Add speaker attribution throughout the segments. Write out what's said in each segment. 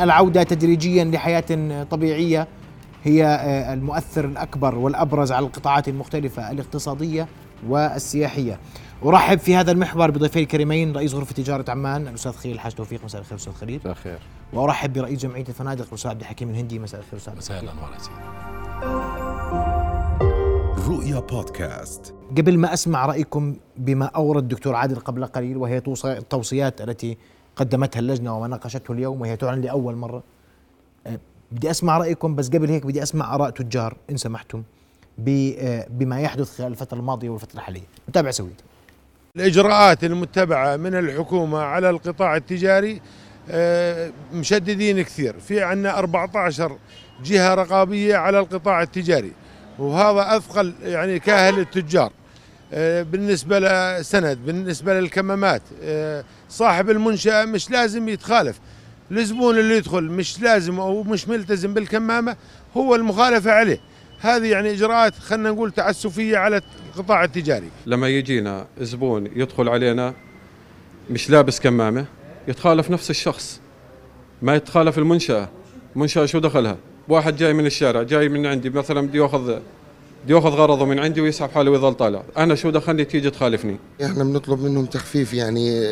Speaker 1: العودة تدريجيا لحياة طبيعية هي آه، المؤثر الأكبر والأبرز على القطاعات المختلفة الاقتصادية والسياحية. أرحب في هذا المحور بضيفي الكريمين رئيس غرفة تجارة عمان. الأستاذ خليل الحاج توفيق مساء الخير أستاذ خليل.
Speaker 2: مساء الخير.
Speaker 1: وأرحب برئيس جمعية الفنادق الأستاذ عبد الحكيم الهندي مساء الخير أستاذ
Speaker 3: مساء الأنوار
Speaker 4: رؤيا بودكاست.
Speaker 1: قبل ما أسمع رأيكم بما أورد الدكتور عادل قبل قليل وهي التوصيات التي قدمتها اللجنة وما ناقشته اليوم وهي تعلن لأول مرة. أه، بدي أسمع رأيكم بس قبل هيك بدي أسمع آراء تجار إن سمحتم أه، بما يحدث خلال الفترة الماضية والفترة الحالية. نتابع سويت
Speaker 5: الإجراءات المتبعة من الحكومة على القطاع التجاري أه، مشددين كثير. في عندنا 14 جهة رقابية على القطاع التجاري وهذا أثقل يعني كاهل التجار. بالنسبة لسند بالنسبة للكمامات صاحب المنشأة مش لازم يتخالف. الزبون اللي يدخل مش لازم أو مش ملتزم بالكمامة هو المخالفه عليه. هذه يعني إجراءات خلينا نقول تعسفية على القطاع التجاري.
Speaker 2: لما يجينا زبون يدخل علينا مش لابس كمامة يتخالف نفس الشخص. ما يتخالف المنشأة. منشأة شو دخلها؟ واحد جاي من الشارع جاي من عندي مثلا بده يأخذ ياخذ غرضه من عندي ويسحب حاله ويظل طالع. أنا شو دخلني تيجي تخالفني.
Speaker 6: إحنا بنطلب منهم تخفيف يعني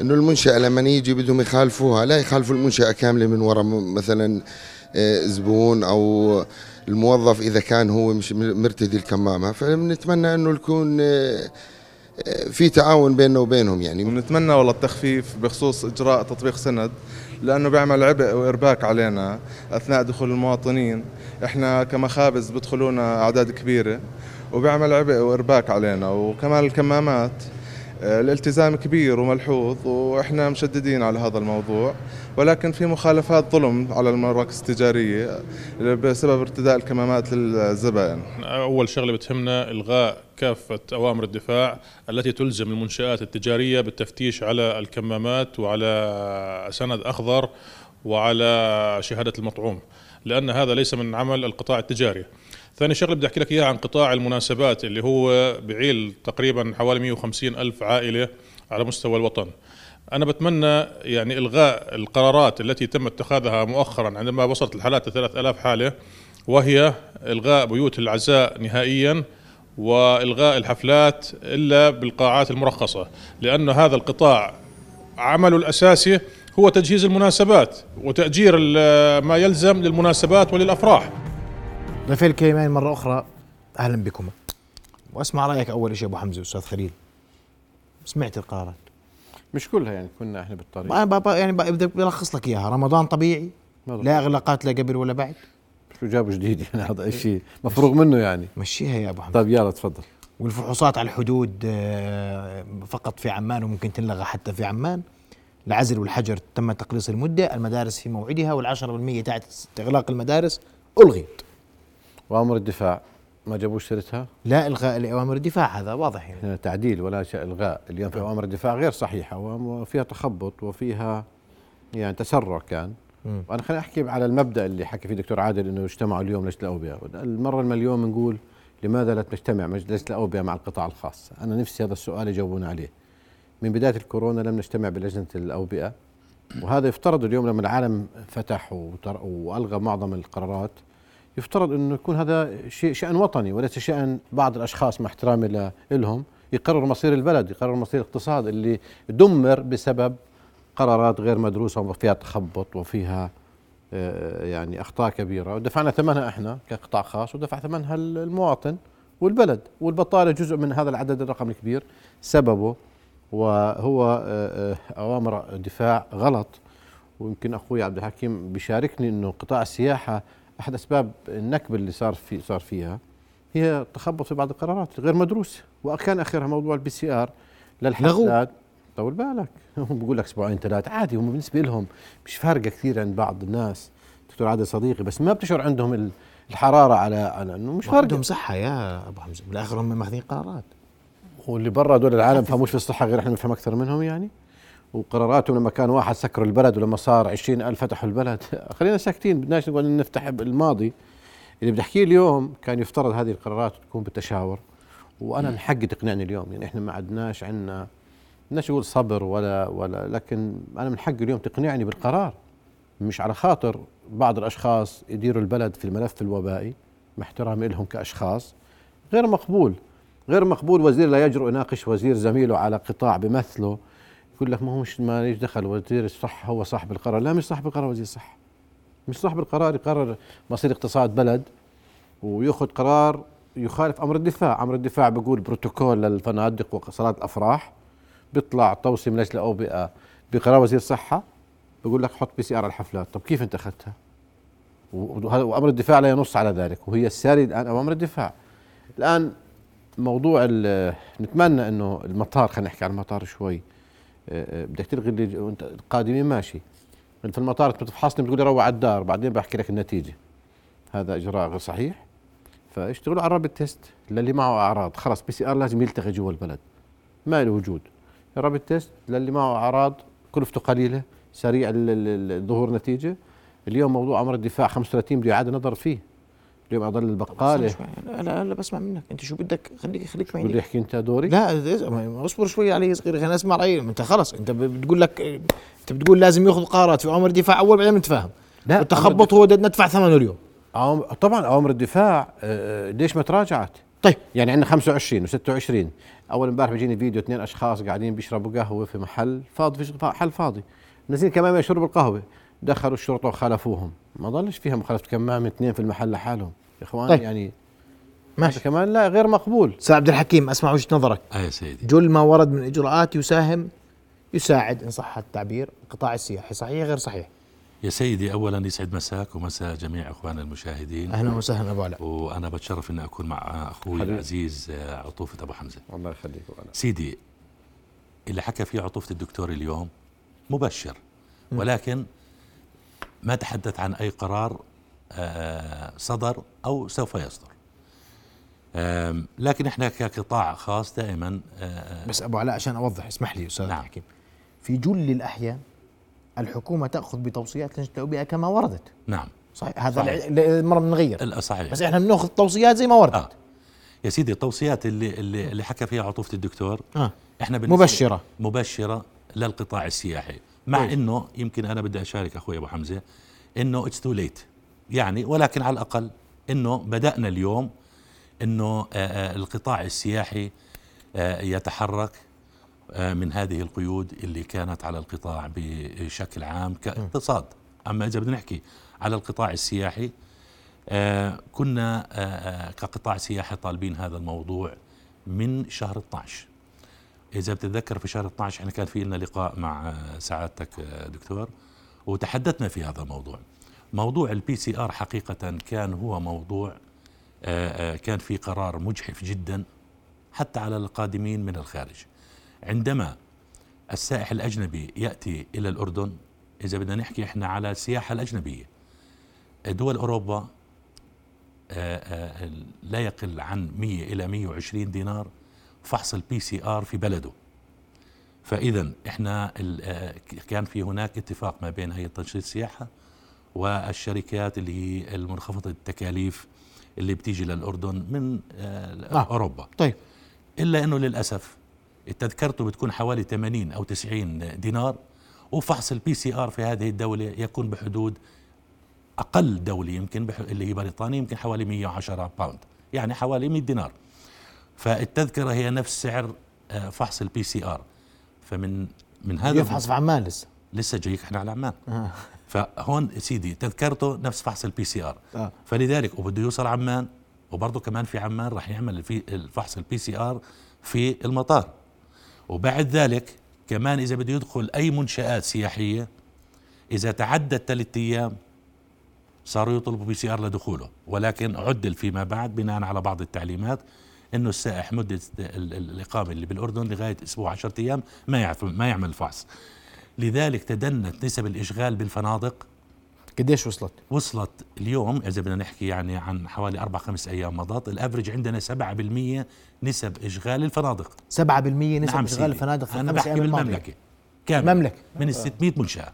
Speaker 6: إنه المنشأة لما يجي بدهم يخالفوها لا يخالفوا المنشأة كاملة من وراء مثلا آه، زبون أو الموظف إذا كان هو مش مرتدي الكمامة. فبنتمنى إنه يكون آه، في تعاون بيننا وبينهم يعني.
Speaker 7: ونتمنى والله التخفيف بخصوص إجراء تطبيق سند لأنه بيعمل عبء وإرباك علينا أثناء دخول المواطنين. إحنا كمخابز بدخلونا أعداد كبيرة وبيعمل عبء وإرباك علينا. وكمان الكمامات الالتزام كبير وملحوظ وإحنا مشددين على هذا الموضوع ولكن في مخالفات ظلم على المراكز التجارية بسبب ارتداء الكمامات للزبائن.
Speaker 3: أول شغلة بتهمنا إلغاء كافة أوامر الدفاع التي تلزم المنشآت التجارية بالتفتيش على الكمامات وعلى سند أخضر وعلى شهادة المطعوم لأن هذا ليس من عمل القطاع التجاري. ثاني شغلة بدي أحكي لك إياها عن قطاع المناسبات اللي هو بعيل تقريبا حوالي 150 ألف عائلة على مستوى الوطن. أنا بتمنى يعني إلغاء القرارات التي تم اتخاذها مؤخرا عندما وصلت الحالات 3000 حالة وهي إلغاء بيوت العزاء نهائيا وإلغاء الحفلات إلا بالقاعات المرخصة لأن هذا القطاع عمله الأساسي هو تجهيز المناسبات وتأجير ما يلزم للمناسبات وللأفراح.
Speaker 1: ضيفي الكريمين مرة أخرى. أهلا بكم. وأسمع رأيك أول شيء أبو حمزة أستاذ خليل. سمعت القرارات.
Speaker 2: مش كلها يعني كنا إحنا بالطريق.
Speaker 1: بابا يعني بدي بلخص لك إياها. رمضان طبيعي. لا اغلاقات لا قبل ولا بعد.
Speaker 2: شو جابوا جديد يعني هذا شيء مفروغ منه يعني.
Speaker 1: مشيها يا أبو حمزة.
Speaker 2: طيب يلا تفضل.
Speaker 1: والفحوصات على الحدود آه، فقط في عمان وممكن تنلغى حتى في عمان. العزل والحجر تم تقليص المدة. المدارس في موعدها. والعشرة بالمية تاعت إغلاق المدارس. ألغيت.
Speaker 2: وأمر الدفاع. ما جابوش سيرتها؟
Speaker 1: لا إلغاء لاوامر الدفاع هذا واضح
Speaker 2: يعني. تعديل ولا شيء إلغاء اليوم في أوامر الدفاع غير صحيحة وفيها تخبط وفيها يعني تسرع كان. وأنا خليني أحكي على المبدأ اللي حكى فيه دكتور عادل إنه اجتمعوا اليوم لجنه الأوبئة. المرة المليون بنقول لماذا لا تجتمع لجنه الأوبئة مع القطاع الخاص؟ أنا نفسي هذا السؤال يجاوبون عليه. من بداية الكورونا لم نجتمع بلجنة الأوبئة وهذا يفترض اليوم لما العالم فتح وألغى معظم القرارات. يفترض إنه يكون هذا شيء شأن وطني وليس شأن بعض الأشخاص مع احترامي لهم. يقرر مصير البلد يقرر مصير الاقتصاد اللي دمر بسبب قرارات غير مدروسة وفيها تخبط وفيها آه، يعني أخطاء كبيرة. ودفعنا ثمنها إحنا كقطاع خاص ودفع ثمنها المواطن والبلد. والبطالة جزء من هذا العدد الرقم الكبير. سببه وهو آه، آه، أوامر دفاع غلط. ويمكن أخوي عبد الحكيم بيشاركني إنه قطاع السياحة أحد أسباب النكبة اللي صار في صار فيها هي تخبط في بعض القرارات غير مدروسه وكان آخرها موضوع ال PCR للحفلات طول بالك. هم بيقول لك أسبوعين ثلاثة. عادي هم بالنسبة لهم مش فارقة كثير عند بعض الناس. دكتور عادل صديقي بس ما بتشعر عندهم الحرارة على على إنه مش فارقة.
Speaker 1: عندهم صحة يا أبو حمزة. بالاخر هم ماخذين قرارات.
Speaker 2: واللي برا دول العالم فهموش في الصحة غير إحنا بنفهم أكثر منهم يعني. وقراراتهم لما كان واحد سكروا البلد ولما صار عشرين ألف فتحوا البلد. خلينا ساكتين بدناش نقول؟ نفتح الماضي. اللي بدي أحكيه اليوم كان يفترض هذه القرارات تكون بالتشاور وأنا من حقي تقنعني اليوم. يعني إحنا ما عدناش عندنا بدناش نقول صبر ولا ولا لكن أنا من حقي اليوم تقنعني بالقرار. مش على خاطر بعض الأشخاص يديروا البلد في الملف الوبائي مع احترامي لهم كأشخاص. غير مقبول. غير مقبول وزير لا يجرؤ يناقش وزير زميله على قطاع بمثله. يقول لك ما هو مش ما ليش دخل وزير الصحة هو صاحب القرار. لا مش صاحب القرار وزير الصحة. مش صاحب القرار يقرر مصير اقتصاد بلد وياخذ قرار يخالف أمر الدفاع. أمر الدفاع بيقول بروتوكول للفنادق وصالات الأفراح بيطلع توصي من أجل الاوبئه بقرار وزير الصحة بيقول لك حط PCR على الحفلات. طب كيف أنت أخذتها؟ وأمر الدفاع لا ينص على ذلك وهي الساري الآن أمر الدفاع. الآن موضوع نتمنى إنه المطار خلينا نحكي عن المطار شوي بدك تلغي اللي وانت القادمين ماشي. في المطار بتفحصني بتقول لي روح على الدار بعدين بحكي لك النتيجة. هذا إجراء غير صحيح. فاشتغلوا على ال rapid test للي معه أعراض. خلص PCR لازم يلتغي جوا البلد. ما له وجود. ال rapid test للي معه أعراض كلفته قليلة سريع ظهور نتيجة. اليوم موضوع أمر الدفاع 35 بده إعادة نظر فيه. اليوم اضل البقالة.
Speaker 1: لا لا بسمع منك. أنت شو بدك؟ خليك خليك
Speaker 2: معي بدي أحكي أنت دوري؟
Speaker 1: لا اصبر شوي علي صغير. خلينا نسمع رأيي. أنت خلص. أنت بتقول لك أنت بتقول لازم يأخذ قرارات. في أمر الدفاع أول بعدين نتفاهم لا التخبط هو ندفع ثمنه اليوم.
Speaker 2: طبعا أوامر الدفاع آه، آه، ليش ما تراجعت؟
Speaker 1: طيب.
Speaker 2: يعني عندنا 25 و26 أول امبارح بيجيني فيديو اثنين أشخاص قاعدين بيشربوا قهوة في محل فاضي في محل فاضي. نازلين كمامه يشربوا القهوة. دخلوا الشرطة وخالفوهم. ما ضلش فيها مخالفة كمامه اثنين في المحل لحالهم. يا إخوان طيب. يعني ماشي. كمان لا غير مقبول.
Speaker 1: أستاذ عبد الحكيم أسمع وجهة نظرك.
Speaker 8: آه يا سيدي.
Speaker 1: جل ما ورد من إجراءات يساهم يساعد إن صح التعبير. القطاع السياحي صحيح غير صحيح؟
Speaker 8: يا سيدي اولا يسعد مساك ومساء جميع اخواننا المشاهدين.
Speaker 1: أهلا وسهلا أبو علاء.
Speaker 8: وأنا بتشرف إني أكون مع أخوي العزيز آه، عطوفة أبو حمزة.
Speaker 2: الله يخليك
Speaker 8: سيدي اللي حكى فيه عطوفة الدكتور اليوم مبشر. ولكن ما تحدث عن أي قرار آه، صدر أو سوف يصدر. لكن إحنا كقطاع خاص دائما
Speaker 1: آه، بس أبو علاء عشان أوضح اسمح لي أستاذ نعم. حكيم في جل الاحيان الحكومة تأخذ بتوصيات لجنة الاوبئه كما وردت.
Speaker 8: نعم.
Speaker 1: صحيح. هذا المره بنغير
Speaker 8: صحيح.
Speaker 1: بس إحنا بنأخذ توصيات زي ما وردت. آه.
Speaker 8: يا سيدي التوصيات اللي اللي, اللي حكى فيها عطوفة الدكتور
Speaker 1: آه. إحنا مبشرة.
Speaker 8: مبشرة للقطاع السياحي. مع. إنه يمكن أنا بدي أشارك أخوي أبو حمزة إنه it's too late يعني ولكن على الأقل إنه بدأنا اليوم إنه آه، آه، القطاع السياحي آه، يتحرك من هذه القيود اللي كانت على القطاع بشكل عام كاقتصاد. أما إذا بدنا نحكي على القطاع السياحي كنا كقطاع سياحي طالبين هذا الموضوع من شهر 12 إذا بتتذكر في شهر 12 إحنا كان في لنا لقاء مع سعادتك دكتور وتحدثنا في هذا الموضوع. موضوع ال PCR حقيقة كان هو موضوع آه، آه، كان في قرار مجحف جدا حتى على القادمين من الخارج. عندما السائح الأجنبي يأتي إلى الأردن إذا بدنا نحكي إحنا على السياحة الأجنبية دول أوروبا آه، لا يقل عن 100 إلى 120 دينار فحص ال PCR في بلده فإذا إحنا كان في هناك اتفاق ما بين هيئة تنشيط السياحة والشركات اللي هي المنخفضة التكاليف اللي بتيجي للأردن من آه. آه. أوروبا
Speaker 1: طيب
Speaker 8: إلا أنه للأسف تذكرته بتكون حوالي 80 أو 90 دينار وفحص ال PCR في هذه الدولة يكون بحدود أقل دولة يمكن اللي هي بريطانيا يمكن حوالي 110 pound يعني حوالي 100 دينار فالتذكرة هي نفس سعر آه، فحص ال PCR فمن من هذا
Speaker 1: يفحص في عمان لسه.
Speaker 8: لسه جايك إحنا على عمان. آه. فهون سيدي تذكرته نفس فحص ال PCR آه. فلذلك وبده يوصل عمان وبرضه كمان في عمان راح يعمل في الفحص ال PCR في المطار. وبعد ذلك كمان إذا بده يدخل أي منشآت سياحية إذا تعدت ثلاث أيام صاروا يطلبوا PCR لدخوله. ولكن عدل فيما بعد بناء على بعض التعليمات. إنه السائح مدة الإقامة اللي بالأردن لغاية أسبوع 10 أيام ما ما يعمل الفحص لذلك تدنت نسب الإشغال بالفنادق.
Speaker 1: قديش وصلت؟
Speaker 8: وصلت اليوم إذا بدنا نحكي يعني عن حوالي أربع خمس أيام مضت الأفرج عندنا 7% نسب إشغال الفنادق.
Speaker 1: 7% نسب نعم إشغال الفنادق
Speaker 8: في أنا بحكي بالمملكة.
Speaker 1: كامل المملكة.
Speaker 8: من ال 600 منشأة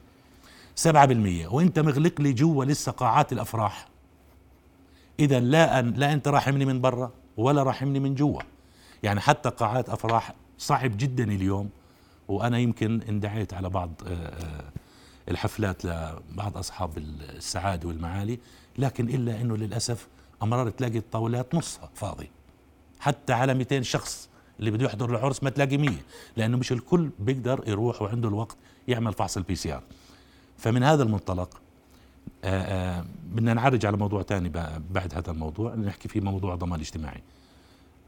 Speaker 8: 7% وأنت مغلق لي جوا لسه قاعات الأفراح. إذا لا أن لا أنت راحمني من برا. ولا راحمني من جوا. يعني حتى قاعات أفراح صعب جدا اليوم وأنا يمكن اندعيت على بعض آه، آه، الحفلات لبعض أصحاب السعادة والمعالي لكن إلا إنه للأسف أمرار تلاقي الطاولات نصها فاضي. حتى على 200 شخص اللي بده يحضر العرس ما تلاقي 100 لأنه مش الكل بيقدر يروح وعنده الوقت يعمل فحص ال PCR فمن هذا المنطلق بدنا نعرج على موضوع ثاني بعد هذا الموضوع نحكي فيه موضوع الضمان الاجتماعي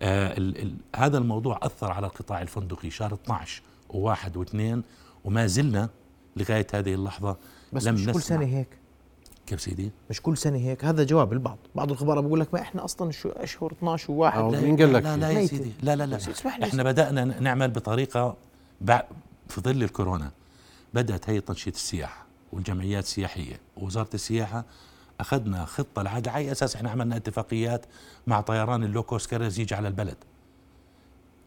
Speaker 8: ال ال هذا الموضوع أثر على القطاع الفندقي شهر 12 و1 و2 وما زلنا لغاية هذه اللحظة
Speaker 1: بس
Speaker 8: لم
Speaker 1: مش كل
Speaker 8: نسمع.
Speaker 1: سنة هيك.
Speaker 8: كيف سيدي؟
Speaker 1: مش كل سنة هيك. هذا جواب البعض. بعض الخبراء بيقول لك ما إحنا أصلا شو اشهر 12 و1
Speaker 2: أو
Speaker 8: لا
Speaker 2: مين قال لك
Speaker 8: لا لا يا. سيدي. لا لا لا.
Speaker 1: بس اسمح لي.
Speaker 8: إحنا بدأنا نعمل بطريقة بع- في ظل الكورونا. بدأت هيئة تنشيط السياحة. والجمعيات السياحيه ووزارة السياحة أخذنا خطة العاده على أي أساس إحنا عملنا اتفاقيات مع طيران ال low cost carriers يجي على البلد.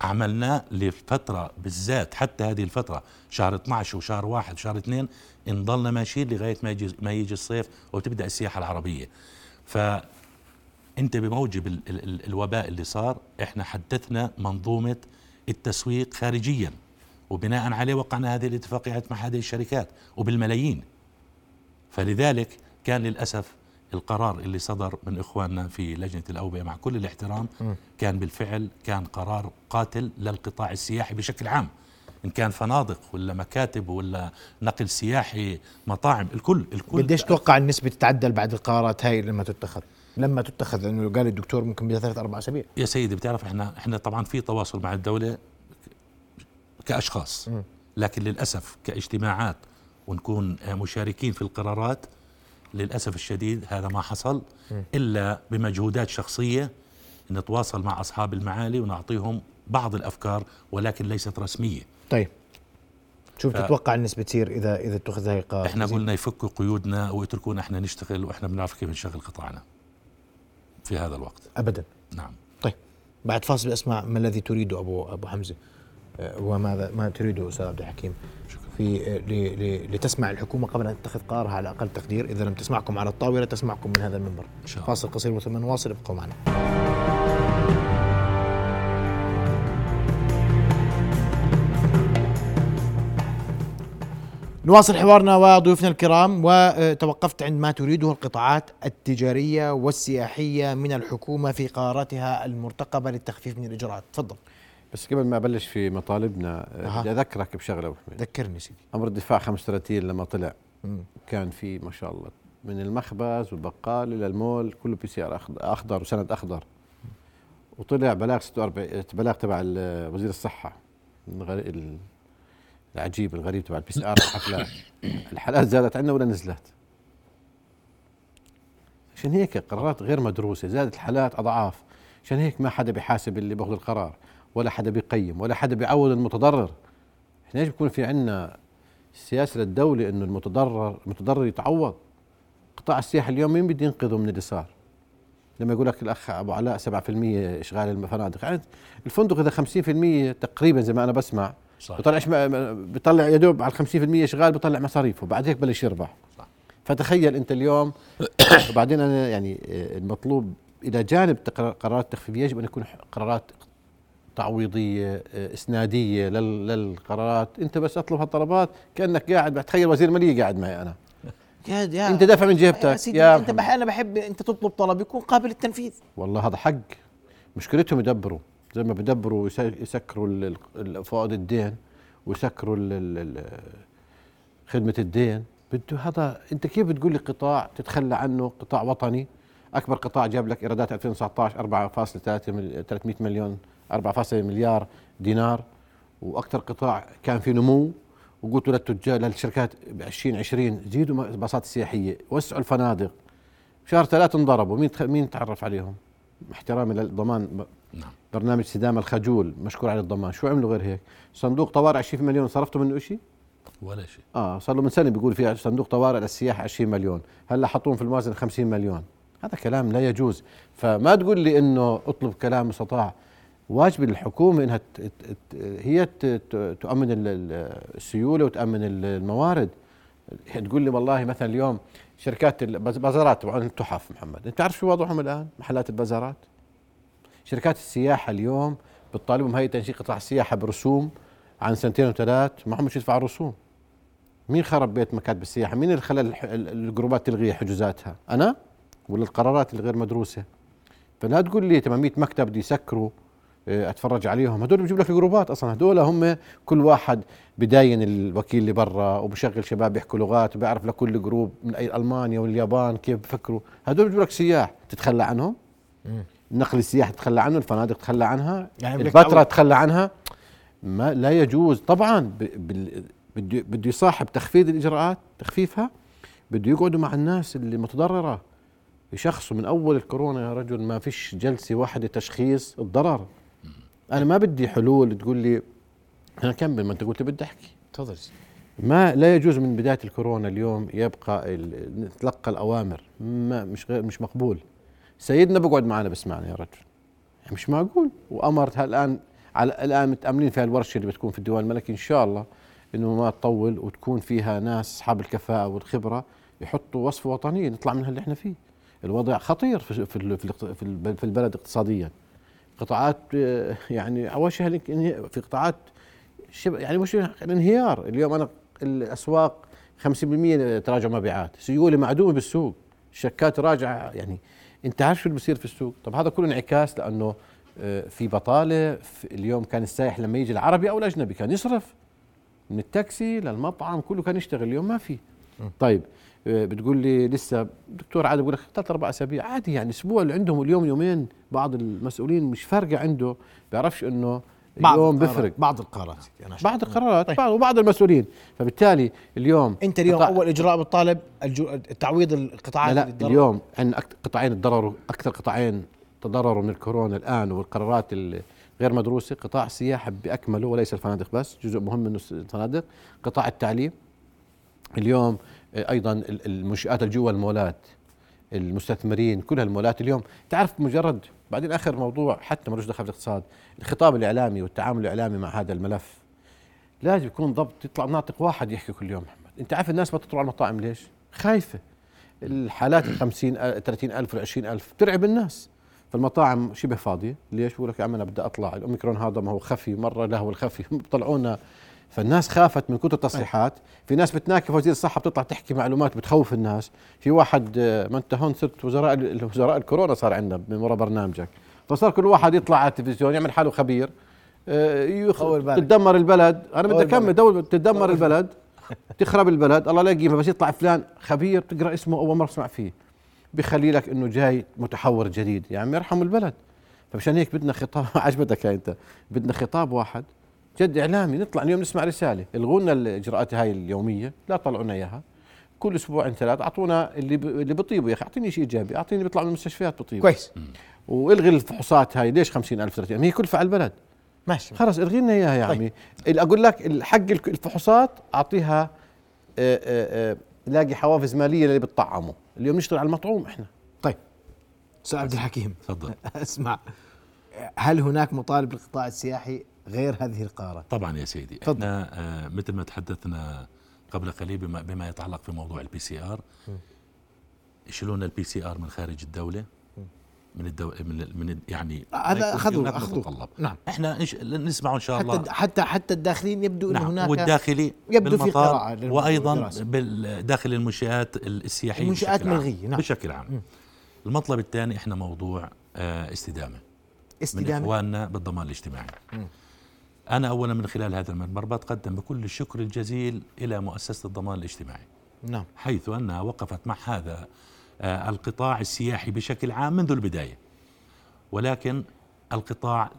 Speaker 8: عملناه لفترة بالذات حتى هذه الفترة شهر 12 وشهر واحد وشهر اثنين نضلنا ماشيين لغاية ما يجي ما يجي الصيف وتبدأ السياحة العربية. ف أنت بموجب ال ال ال الوباء اللي صار إحنا حدثنا منظومة التسويق خارجيا. وبناء عليه وقعنا هذه الاتفاقيات مع هذه الشركات وبالملايين. فلذلك كان للأسف القرار اللي صدر من إخواننا في لجنة الأوبئة مع كل الاحترام كان بالفعل كان قرار قاتل للقطاع السياحي بشكل عام. إن كان فنادق ولا مكاتب ولا نقل سياحي مطاعم الكل الكل
Speaker 1: قديش تتوقع النسبة تتعدل بعد القرارات هاي لما تتخذ؟ لما تتخذ لأنه قال الدكتور ممكن بثلاث أربع أسابيع.
Speaker 8: يا سيدي بتعرف إحنا إحنا طبعا في تواصل مع الدولة كأشخاص. لكن للأسف كاجتماعات ونكون مشاركين في القرارات. للأسف الشديد هذا ما حصل إلا بمجهودات شخصية نتواصل مع أصحاب المعالي ونعطيهم بعض الأفكار ولكن ليست رسمية.
Speaker 1: طيب. شو بتتوقع النسبة تصير إذا إذا اتخذ هاي القرار
Speaker 8: إحنا قلنا يفكوا قيودنا ويتركونا إحنا نشتغل وإحنا بنعرف كيف نشغل قطاعنا في هذا الوقت.
Speaker 1: ابدا.
Speaker 8: نعم.
Speaker 1: طيب. بعد فاصل اسمع ما الذي تريده أبو أبو حمزة. وماذا ما تريده أستاذ عبد الحكيم. في لتسمع الحكومة قبل أن تتخذ قرارها على أقل تقدير إذا لم تسمعكم على الطاولة تسمعكم من هذا المنبر. فاصل قصير وثم نواصل ابقوا معنا. نواصل حوارنا وضيوفنا الكرام وتوقفت عند ما تريده القطاعات التجارية والسياحية من الحكومة في قراراتها المرتقبة للتخفيف من الإجراءات. تفضل.
Speaker 2: بس قبل ما أبلش في مطالبنا. بدي أذكرك بشغلة أبو حميد
Speaker 1: ذكرني سيدي
Speaker 2: أمر الدفاع 35 لما طلع
Speaker 1: مم.
Speaker 2: كان في ما شاء الله من المخبز والبقال إلى المول كله PCR اخضر وسند أخضر وطلع بلاغ 46 بلاغ تبع وزير الصحة العجيب الغريب تبع ال PCR الحفلات الحالات زادت عندنا ولا نزلت؟ عشان هيك قرارات غير مدروسة زادت الحالات أضعاف عشان هيك ما حدا بيحاسب اللي باخذ القرار ولا حدا بيقيم ولا حدا بيعوض المتضرر. إحنا ليش بيكون في عندنا سياسة للدولة إنه المتضرر المتضرر يتعوض؟ قطاع السياحة اليوم مين بده ينقذه من اللي صار لما يقول لك الأخ أبو علاء 7% إشغال الفنادق يعني الفندق إذا 50% تقريبا زي ما أنا بسمع
Speaker 8: صح.
Speaker 2: بيطلع إيش ما- بيطلع يا دوب على 50% إشغال بيطلع مصاريفه بعد هيك بلش يربح.
Speaker 8: صح.
Speaker 2: فتخيل أنت اليوم وبعدين أنا يعني المطلوب إلى جانب قرارات التخفيف يجب أن يكون قرارات تعويضية آه، إسنادية لل- للقرارات. أنت بس أطلب هالطلبات كأنك قاعد بتخيل وزير المالية قاعد معي أنا.
Speaker 1: يا يا
Speaker 2: أنت دافع من جيبتك
Speaker 1: يا سيدي
Speaker 2: يا
Speaker 1: انت بح أنا بحب أنت تطلب طلب يكون قابل للتنفيذ.
Speaker 2: والله هذا حق. مشكلتهم يدبروا. زي ما بدبروا يس- يسكروا فوائد الدين ويسكروا خدمة الدين. بده هذا أنت كيف بتقول لي قطاع تتخلى عنه؟ قطاع وطني. أكبر قطاع جاب لك إيرادات 2019 4.3 مل- 300 مليون 4.3 مليار دينار وأكثر قطاع كان في نمو. وقلتوا للتجار للشركات ب 2020 زيدوا الباصات السياحية وسعوا الفنادق. شهر ثلاثة انضربوا. مين مين تعرف عليهم؟ احترامي للضمان.
Speaker 8: نعم.
Speaker 2: برنامج سدام الخجول مشكور على الضمان. شو عملوا غير هيك؟ صندوق طوارئ 20 مليون. صرفتوا منه شيء
Speaker 8: ولا شيء.
Speaker 2: آه صار له من سنة بيقول في صندوق طوارئ للسياحة 20 مليون. هلأ حطوهم في الموازنة 50 مليون. هذا كلام لا يجوز. فما تقول لي إنه اطلب كلام مستطاع واجب الحكومة إنها هي تؤمن ال- ال- السيولة وتأمن ال- الموارد. تقول لي والله مثلا اليوم شركات البازارات تبع التحف محمد. أنت تعرف شو وضعهم الآن؟ محلات البازارات. شركات السياحة اليوم بتطالبهم هيئه تنشيط قطاع السياحة برسوم عن سنتين وثلاث. ما هم يدفعوا رسوم. مين خرب بيت مكاتب السياحة؟ مين اللي خلى الجروبات تلغي حجوزاتها؟ أنا؟ ولا القرارات الغير مدروسة؟ فلا تقول لي 800 مكتب بدي يسكروا أتفرج عليهم. هدول بجيب لك الجروبات أصلا. هدول هم كل واحد بداين الوكيل اللي برا وبشغل شباب بيحكوا لغات وبيعرف لكل جروب من اي ألمانيا واليابان كيف بفكروا. هدول بجيب لك سياح. تتخلى عنهم. النقل السياحي تتخلى عنه الفنادق تتخلى عنها
Speaker 1: يعني تعود.
Speaker 2: تتخلى عنها. ما لا يجوز. طبعا ب- بال- بده بده يصاحب تخفيض الإجراءات تخفيفها بده يقعدوا مع الناس اللي متضررة. يشخصوا من أول الكورونا يا رجل ما فيش جلسة واحدة تشخيص الضرر. أنا ما بدي حلول تقول لي أنا كمل ما أنت قلت بدي أحكي.
Speaker 1: تفضل.
Speaker 2: ما لا يجوز من بداية الكورونا اليوم يبقى نتلقى الأوامر. ما مش غير مش مقبول. سيدنا بقعد معنا بسمعنا يا رجل. يعني مش معقول. وأمرت الان على الآن متأملين في الورشة اللي بتكون في الديوان الملكي إن شاء الله إنه ما تطول وتكون فيها ناس أصحاب الكفاءة والخبرة يحطوا وصفه وطنية نطلع من اللي إحنا فيه. الوضع خطير في في البلد اقتصاديا. قطاعات آه، يعني الانهيار- في قطاعات شبه يعني مش الانهيار. اليوم أنا الأسواق 50% تراجع مبيعات. سيولة معدومة بالسوق. الشكات راجعة يعني أنت عارف شو اللي بصير في السوق. طب هذا كله انعكاس لأنه آه، في بطالة في اليوم كان السائح لما يجي العربي أو الأجنبي كان يصرف. من التاكسي للمطعم كله كان يشتغل. اليوم ما في. طيب بتقول لي لسه دكتور عادي بقول لك ثلاث أربع أسابيع. عادي يعني أسبوع اللي عندهم اليوم يومين بعض المسؤولين مش فارقة عنده بيعرفش إنه اليوم بفرق
Speaker 1: بعض القرارات. أنا
Speaker 2: بعض القرارات بعض وبعض المسؤولين. فبالتالي اليوم
Speaker 1: أنت اليوم
Speaker 2: قطاع-
Speaker 1: أول إجراء بتطالب التعويض
Speaker 2: لا,
Speaker 1: القطاعات
Speaker 2: لا
Speaker 1: تضرر.
Speaker 2: اليوم عندنا قطاعين تضرروا أكثر قطاعين تضرروا من الكورونا الآن والقرارات الغير مدروسة. قطاع السياحه باكمله وليس الفنادق بس جزء مهم منه الفنادق. قطاع التعليم اليوم آه، أيضا ال- المنشآت اللي جوا المولات المستثمرين كل هالمولات اليوم. تعرف مجرد بعدين اخر موضوع حتى ملوش دخل بالاقتصاد الخطاب الإعلامي والتعامل الإعلامي مع هذا الملف لازم يكون ضبط يطلع ناطق واحد يحكي كل يوم محمد. أنت عارف الناس ما تطلع على المطاعم ليش؟ خايفة. الحالات ال 50 30 ألف وال 20 ألف ترعب الناس. فالمطاعم شبه فاضية. ليش؟ بقول لك يا عم أنا بدي أطلع. الأوميكرون هذا ما هو خفي مرة لا هو الخفي طلعونا. فالناس خافت من كتر التصريحات. في ناس بتناكف وزير الصحة بتطلع تحكي معلومات بتخوف الناس. في واحد آه، ما انت هون صرت وزراء وزراء الكورونا صار عندنا من وراء برنامجك. فصار كل واحد يطلع على التلفزيون يعمل حاله خبير. آه، يخ... تدمر البلد. أنا بدي
Speaker 1: أكمل.
Speaker 2: دول تدمر البلد تخرب البلد. الله لا يقيمها بس يطلع فلان خبير تقرأ اسمه أول مرة تسمع فيه. بخلي لك إنه جاي متحور جديد. يا عم يرحم البلد. فمشان هيك بدنا خطاب. عجبتك أنت. بدنا خطاب واحد. جد إعلامي نطلع اليوم نسمع رسالة. الغوا لنا الإجراءات هاي اليومية لا طلعوا لنا إياها. كل أسبوعين ثلاث أعطونا اللي ب... اللي بطيبه يا أخي أعطيني شيء إيجابي أعطيني بيطلع من المستشفيات بطيب.
Speaker 1: كويس.
Speaker 2: والغي الفحوصات هاي ليش 50000 30 هي كلفه على البلد
Speaker 1: ماشي.
Speaker 2: خلص الغي لنا إياها يا
Speaker 1: طيب.
Speaker 2: عمي. اللي أقول لك الحق الك- الفحوصات أعطيها آه، آه، آه، لاقي حوافز مالية اللي بتطعمه. اليوم نشتغل على المطعوم إحنا.
Speaker 1: طيب. أستاذ عبد الحكيم.
Speaker 8: تفضل.
Speaker 1: اسمع. هل هناك مطالب للقطاع السياحي غير هذه القرارات؟
Speaker 8: طبعا يا سيدي
Speaker 1: تفضل.
Speaker 8: إحنا آه مثل ما تحدثنا قبل قليل بما, بما يتعلق في موضوع ال PCR يشيلون ال PCR من خارج الدولة من الدو... من, من يعني
Speaker 1: هذا أخذوه.
Speaker 8: متطلب.
Speaker 1: نعم.
Speaker 8: إحنا إيش نسمعه إن شاء الله
Speaker 1: حتى حتى حتى الداخلين يبدو
Speaker 8: نعم
Speaker 1: هناك
Speaker 8: والداخلي
Speaker 1: يبدو في للموضوع وأيضا.
Speaker 8: بال- داخل المنشآت السياحية عام.
Speaker 1: ملغية، نعم.
Speaker 8: بشكل عام المطلب الثاني إحنا موضوع آه استدامة من
Speaker 1: استدامه
Speaker 8: إخواننا بالضمان الاجتماعي أنا اولا من خلال هذا المنبر بتقدم بكل الشكر الجزيل إلى مؤسسة الضمان الاجتماعي.
Speaker 1: نعم.
Speaker 8: حيث انها وقفت مع هذا آه، القطاع السياحي بشكل عام منذ البداية. ولكن القطاع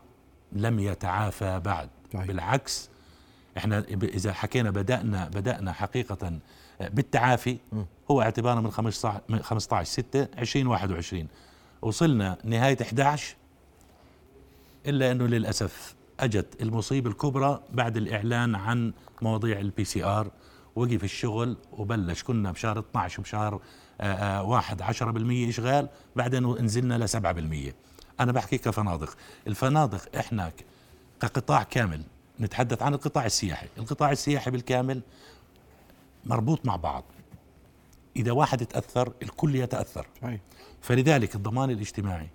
Speaker 8: لم يتعافى بعد.
Speaker 2: صحيح.
Speaker 8: بالعكس إحنا إذا حكينا بدأنا بدأنا حقيقة آه، بالتعافي هو اعتبارا من 15 من 15 6 2021 وصلنا نهاية 11 إلا إنه للأسف أجت المصيبه الكبرى بعد الإعلان عن مواضيع ال PCR وقف الشغل وبلش كنا بشهر 12 وبشهر آه، آه، واحد 10% إشغال بعدين نزلنا ل 7% أنا بحكي كفنادق. الفنادق إحنا كقطاع كامل نتحدث عن القطاع السياحي. القطاع السياحي بالكامل مربوط مع بعض. إذا واحد يتأثر الكل
Speaker 2: يتأثر.
Speaker 8: فلذلك الضمان الاجتماعي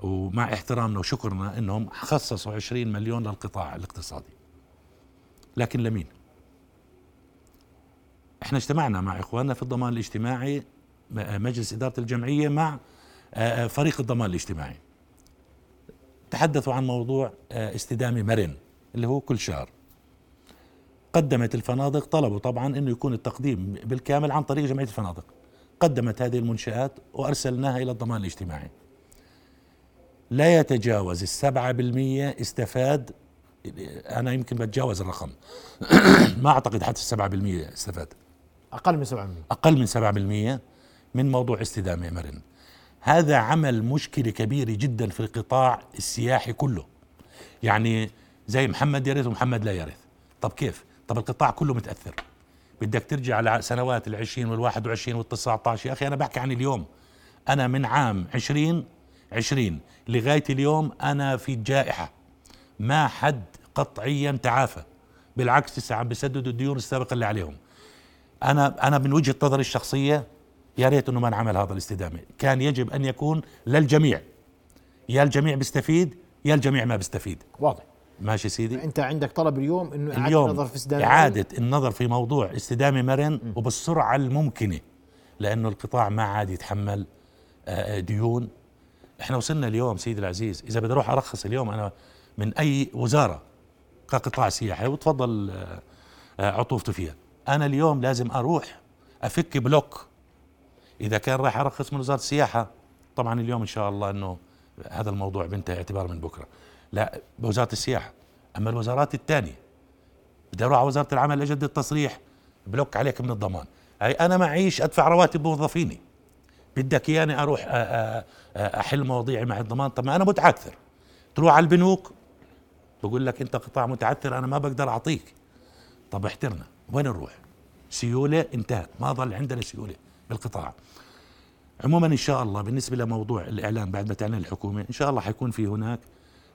Speaker 8: ومع احترامنا وشكرنا إنهم خصصوا 20 مليون للقطاع الاقتصادي. لكن لمين؟ إحنا اجتمعنا مع إخواننا في الضمان الاجتماعي مجلس إدارة الجمعية مع آه، آه، فريق الضمان الاجتماعي. تحدثوا عن موضوع آه، استدامة مرن اللي هو كل شهر. قدمت الفنادق طلبوا طبعا إنه يكون التقديم بالكامل عن طريق جمعية الفنادق. قدمت هذه المنشآت وأرسلناها إلى الضمان الاجتماعي. لا يتجاوز السبعة بالمية استفاد أنا يمكن بتجاوز الرقم. ما أعتقد حتى السبعة بالمية استفاد.
Speaker 1: أقل من 7%
Speaker 8: أقل من سبعة بالمية من موضوع استدامة مرن. هذا عمل مشكلة كبيرة جدا في القطاع السياحي كله. يعني زي محمد يرث ومحمد لا يرث. طب كيف؟ طب القطاع كله متأثر. بدك ترجع على سنوات العشرين والواحد وعشرين والتسعة عشر. يا أخي أنا بحكي عن اليوم. أنا من عام عشرين عشرين. لغاية اليوم أنا في جائحة. ما حد قطعيا تعافى. بالعكس لسه عم بسددوا الديون السابقة اللي عليهم. أنا أنا من وجهة نظري الشخصية يا ريت إنه ما انعمل هذا الاستدامة. كان يجب أن يكون للجميع. يا الجميع بيستفيد يا الجميع ما بيستفيد.
Speaker 1: واضح.
Speaker 8: ماشي سيدي؟
Speaker 1: أنت عندك طلب اليوم إنه اعاده
Speaker 8: اليوم
Speaker 1: النظر في استدامة
Speaker 8: إعادة النظر في موضوع استدامة مرن وبالسرعة الممكنة لأنه القطاع ما عاد يتحمل آه، ديون. إحنا وصلنا اليوم سيدي العزيز. إذا بدي أروح أرخص اليوم أنا من أي وزارة كقطاع سياحي وتفضل آه، آه، عطوفته فيها أنا اليوم لازم أروح أفك بلوك. إذا كان راح أرخص من وزارة السياحة طبعا اليوم إن شاء الله إنه هذا الموضوع بينتهي اعتبار من بكرة. لا بوزارة السياحة. أما الوزارات الثانية بدي أروح على وزارة العمل اجدد تصريح بلوك عليك من الضمان. هي أنا معيش أدفع رواتب موظفيني. بدك إياني أروح أحل مواضيعي مع الضمان؟ طب ما أنا متعثر. تروح على البنوك بقول لك أنت قطاع متعثر أنا ما بقدر أعطيك. طب احترنا وين نروح؟ سيولة انتهت ما ظل عندنا سيولة بالقطاع. عموما إن شاء الله بالنسبة لموضوع الإعلان بعد ما تعلن الحكومة إن شاء الله حيكون في هناك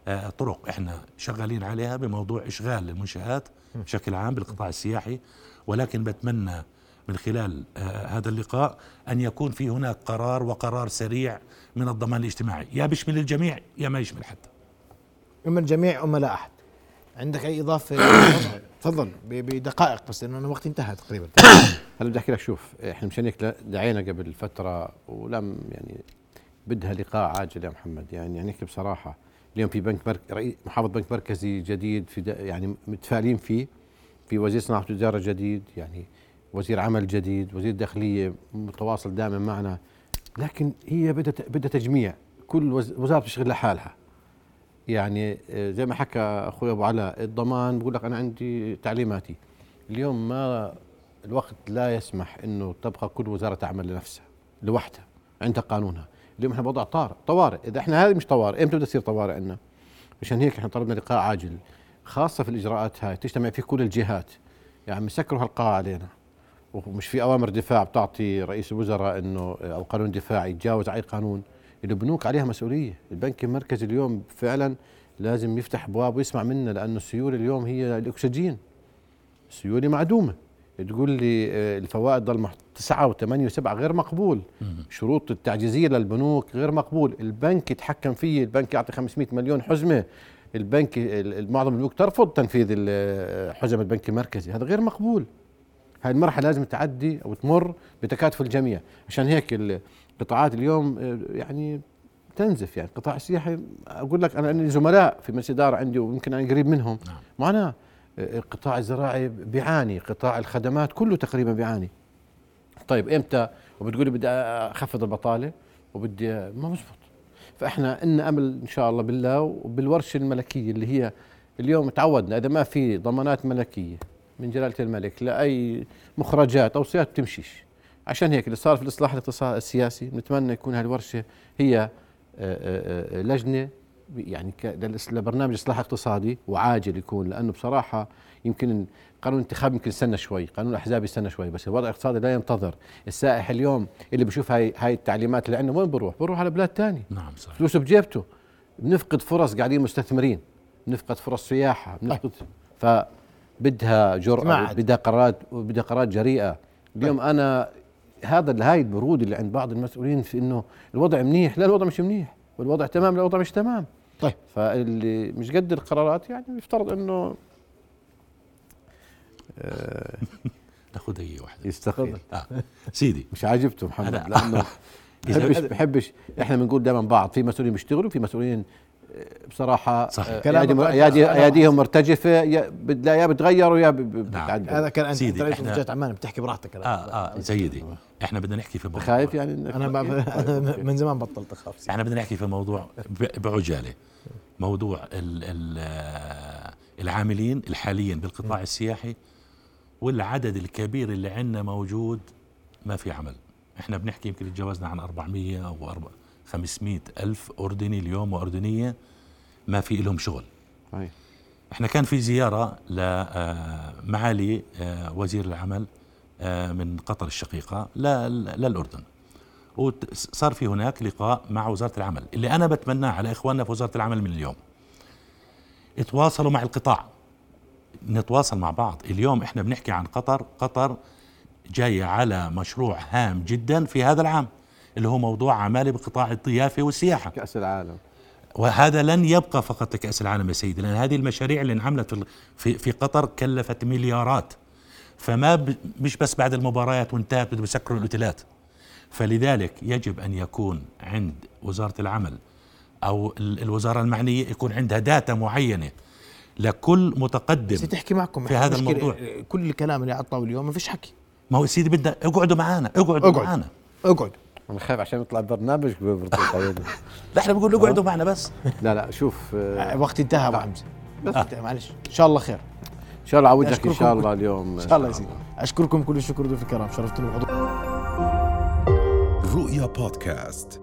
Speaker 8: آه، طرق إحنا شغالين عليها بموضوع إشغال المنشآت بشكل عام بالقطاع السياحي. ولكن بتمنى من خلال آه، هذا اللقاء أن يكون في هناك قرار وقرار سريع من الضمان الاجتماعي. يا بيشمل الجميع يا ما يشمل حد
Speaker 1: اما الجميع اما لا أحد. عندك أي إضافة؟ تفضل بدقائق بس لأنه أنا وقتي انتهى تقريبا.
Speaker 2: هلا بدي أحكي لك شوف إحنا مشان هيك دعينا قبل فترة ولم يعني بدها لقاء عاجل يا محمد. يعني يعني نحكي بصراحة. اليوم في بنك مرك... رئيس محافظ بنك مركزي جديد في د... يعني متفائلين فيه. في وزير صناعة وتجارة جديد. يعني وزير عمل جديد وزير داخلية متواصل دائما معنا. لكن هي بدها بدها تجميع. كل وز... وزارة بتشتغل لحالها. يعني آه، زي ما حكى أخوي أبو علاء الضمان بقول لك أنا عندي تعليماتي. اليوم ما الوقت لا يسمح إنه تبقى كل وزارة تعمل لنفسها لوحدها عندها قانونها. اليوم إحنا بوضع طارئ طوارئ. إذا إحنا هذه مش طوارئ إمتى بدها تصير طوارئ عندنا؟ مشان هيك إحنا طلبنا لقاء عاجل خاصة في الإجراءات هاي. تجتمع فيه كل الجهات. يعني مسكروا هالقاعة علينا. ومش في أوامر دفاع بتعطي رئيس الوزراء إنه أو قانون دفاع يتجاوز أي قانون. البنوك عليها مسؤولية. البنك المركزي اليوم فعلا لازم يفتح أبواب ويسمع منا لأنه السيولة اليوم هي الأكسجين. السيولة معدومة. تقول لي آه، الفوائد ضل مح- تسعة وثمانية وسبعة غير مقبول. شروط التعجيزية للبنوك غير مقبول. البنك يتحكم فيه. البنك يعطي 500 مليون حزمة. البنك ال- ال- معظم البنوك ترفض تنفيذ ال- حزم البنك المركزي. هذا غير مقبول. هاي المرحلة لازم تعدي أو تمر بتكاتف الجميع. عشان هيك القطاعات اليوم آه، يعني تنزف. يعني القطاع السياحي أقول لك أنا عندي زملاء في مجلس إدارة عندي ويمكن أنا قريب منهم.
Speaker 8: نعم.
Speaker 2: معنا القطاع الزراعي بيعاني قطاع الخدمات كله تقريبا بيعاني. طيب إمتى؟ وبتقولي بدي أخفض البطالة وبدي ما مزبط فإحنا إن أمل إن شاء الله بالله وبالورشة الملكية اللي هي اليوم تعودنا إذا ما في ضمانات ملكية من جلالة الملك لاي مخرجات أو سياسات تمشيش. عشان هيك اللي صار في الإصلاح الاقتصادي السياسي نتمنى يكون هذه الورشه هي آه، آه، آه، لجنة يعني لبرنامج إصلاح اقتصادي وعاجل يكون لأنه بصراحة يمكن قانون الانتخاب يمكن يستنى شوي، قانون الأحزاب يستنى شوي، بس الوضع الاقتصادي لا ينتظر، السائح اليوم اللي بشوف هاي هاي التعليمات اللي عندنا وين بروح؟ بروح على بلاد ثانية،
Speaker 8: نعم صحيح.
Speaker 2: فلوسه بجيبته. بنفقد فرص قاعدين مستثمرين. بنفقد فرص سياحة. بنفقد فبدها جرأة. بدها قرارات بدها قرارات جريئة. اليوم أنا هذا هاي البرود اللي عند بعض المسؤولين في إنه الوضع منيح لا الوضع مش منيح والوضع تمام لا الوضع مش تمام.
Speaker 1: طيب.
Speaker 2: فاللي مش قد القرارات يعني يفترض إنه
Speaker 8: ناخذ هي واحدة.
Speaker 2: يستقيل.
Speaker 8: آه. سيدي.
Speaker 2: مش عاجبته محمد لأنه بحبش بحبش إحنا بنقول دائما بعض. في مسؤولين بيشتغلوا في مسؤولين آه، بصراحة
Speaker 8: صحيح.
Speaker 2: آه، ايادي
Speaker 1: أنا-
Speaker 2: اياديهم مرتجفة يا بد- يا بتغيروا يا
Speaker 8: نعم.
Speaker 2: بتعدل.
Speaker 1: هذا كان انت
Speaker 8: سيدي،
Speaker 1: انت
Speaker 8: إحنا-
Speaker 1: مفتشات عمان بتحكي براحتك
Speaker 8: آه
Speaker 1: أنا.
Speaker 8: آه سيدي إحنا بدنا نحكي في موضوع.
Speaker 2: خايف يعني
Speaker 1: أنا من زمان بطلت أخاف.
Speaker 8: إحنا بدنا نحكي في موضوع بعجالة. موضوع ال ال آه، العاملين الحاليين بالقطاع السياحي والعدد الكبير اللي عندنا موجود ما في عمل. إحنا بنحكي يمكن تجاوزنا عن 400 أو 400 500 ألف أردني اليوم وأردنية ما في لهم شغل.
Speaker 2: صحيح.
Speaker 8: إحنا كان في زيارة لمعالي وزير العمل آه، من قطر الشقيقة ل- للأردن. وصار في هناك لقاء مع وزارة العمل اللي أنا بتمناه على إخواننا في وزارة العمل من اليوم. اتواصلوا مع القطاع. نتواصل مع بعض. اليوم إحنا بنحكي عن قطر. قطر جاية على مشروع هام جدا في هذا العام. اللي هو موضوع عمالة بقطاع الضيافة والسياحة.
Speaker 2: كأس العالم.
Speaker 8: وهذا لن يبقى فقط لكأس العالم يا سيدي لأن هذه المشاريع اللي انعملت في في, في قطر كلفت مليارات. فما ب مش بس بعد المباريات وانتهت بده يسكروا الأوتيلات. فلذلك يجب أن يكون عند وزارة العمل أو ال- الوزارة المعنية يكون عندها داتا معينة لكل متقدم
Speaker 1: بس تحكي معكم
Speaker 8: في هذا الموضوع.
Speaker 1: كل الكلام اللي على الطاوله اليوم ما فيش حكي.
Speaker 8: ما هو سيدي بدنا اقعدوا معنا اقعدوا
Speaker 1: اقعد.
Speaker 8: معنا
Speaker 1: اقعد.
Speaker 2: أنا خايف عشان يطلع برنامج برضو قيده.
Speaker 8: لا إحنا بنقول اقعدوا معنا بس.
Speaker 2: لا لا شوف آه،
Speaker 1: وقت انتهى أبو حمزة. بس انتهى، معلش. إن شاء الله خير.
Speaker 2: إن شاء الله عودك
Speaker 1: إن.
Speaker 2: شاء الله اليوم.
Speaker 1: إن شاء الله يا سيدي. أشكركم كل الشكر ضيوف الكرام شرفتوني بحضور
Speaker 4: رؤيا بودكاست.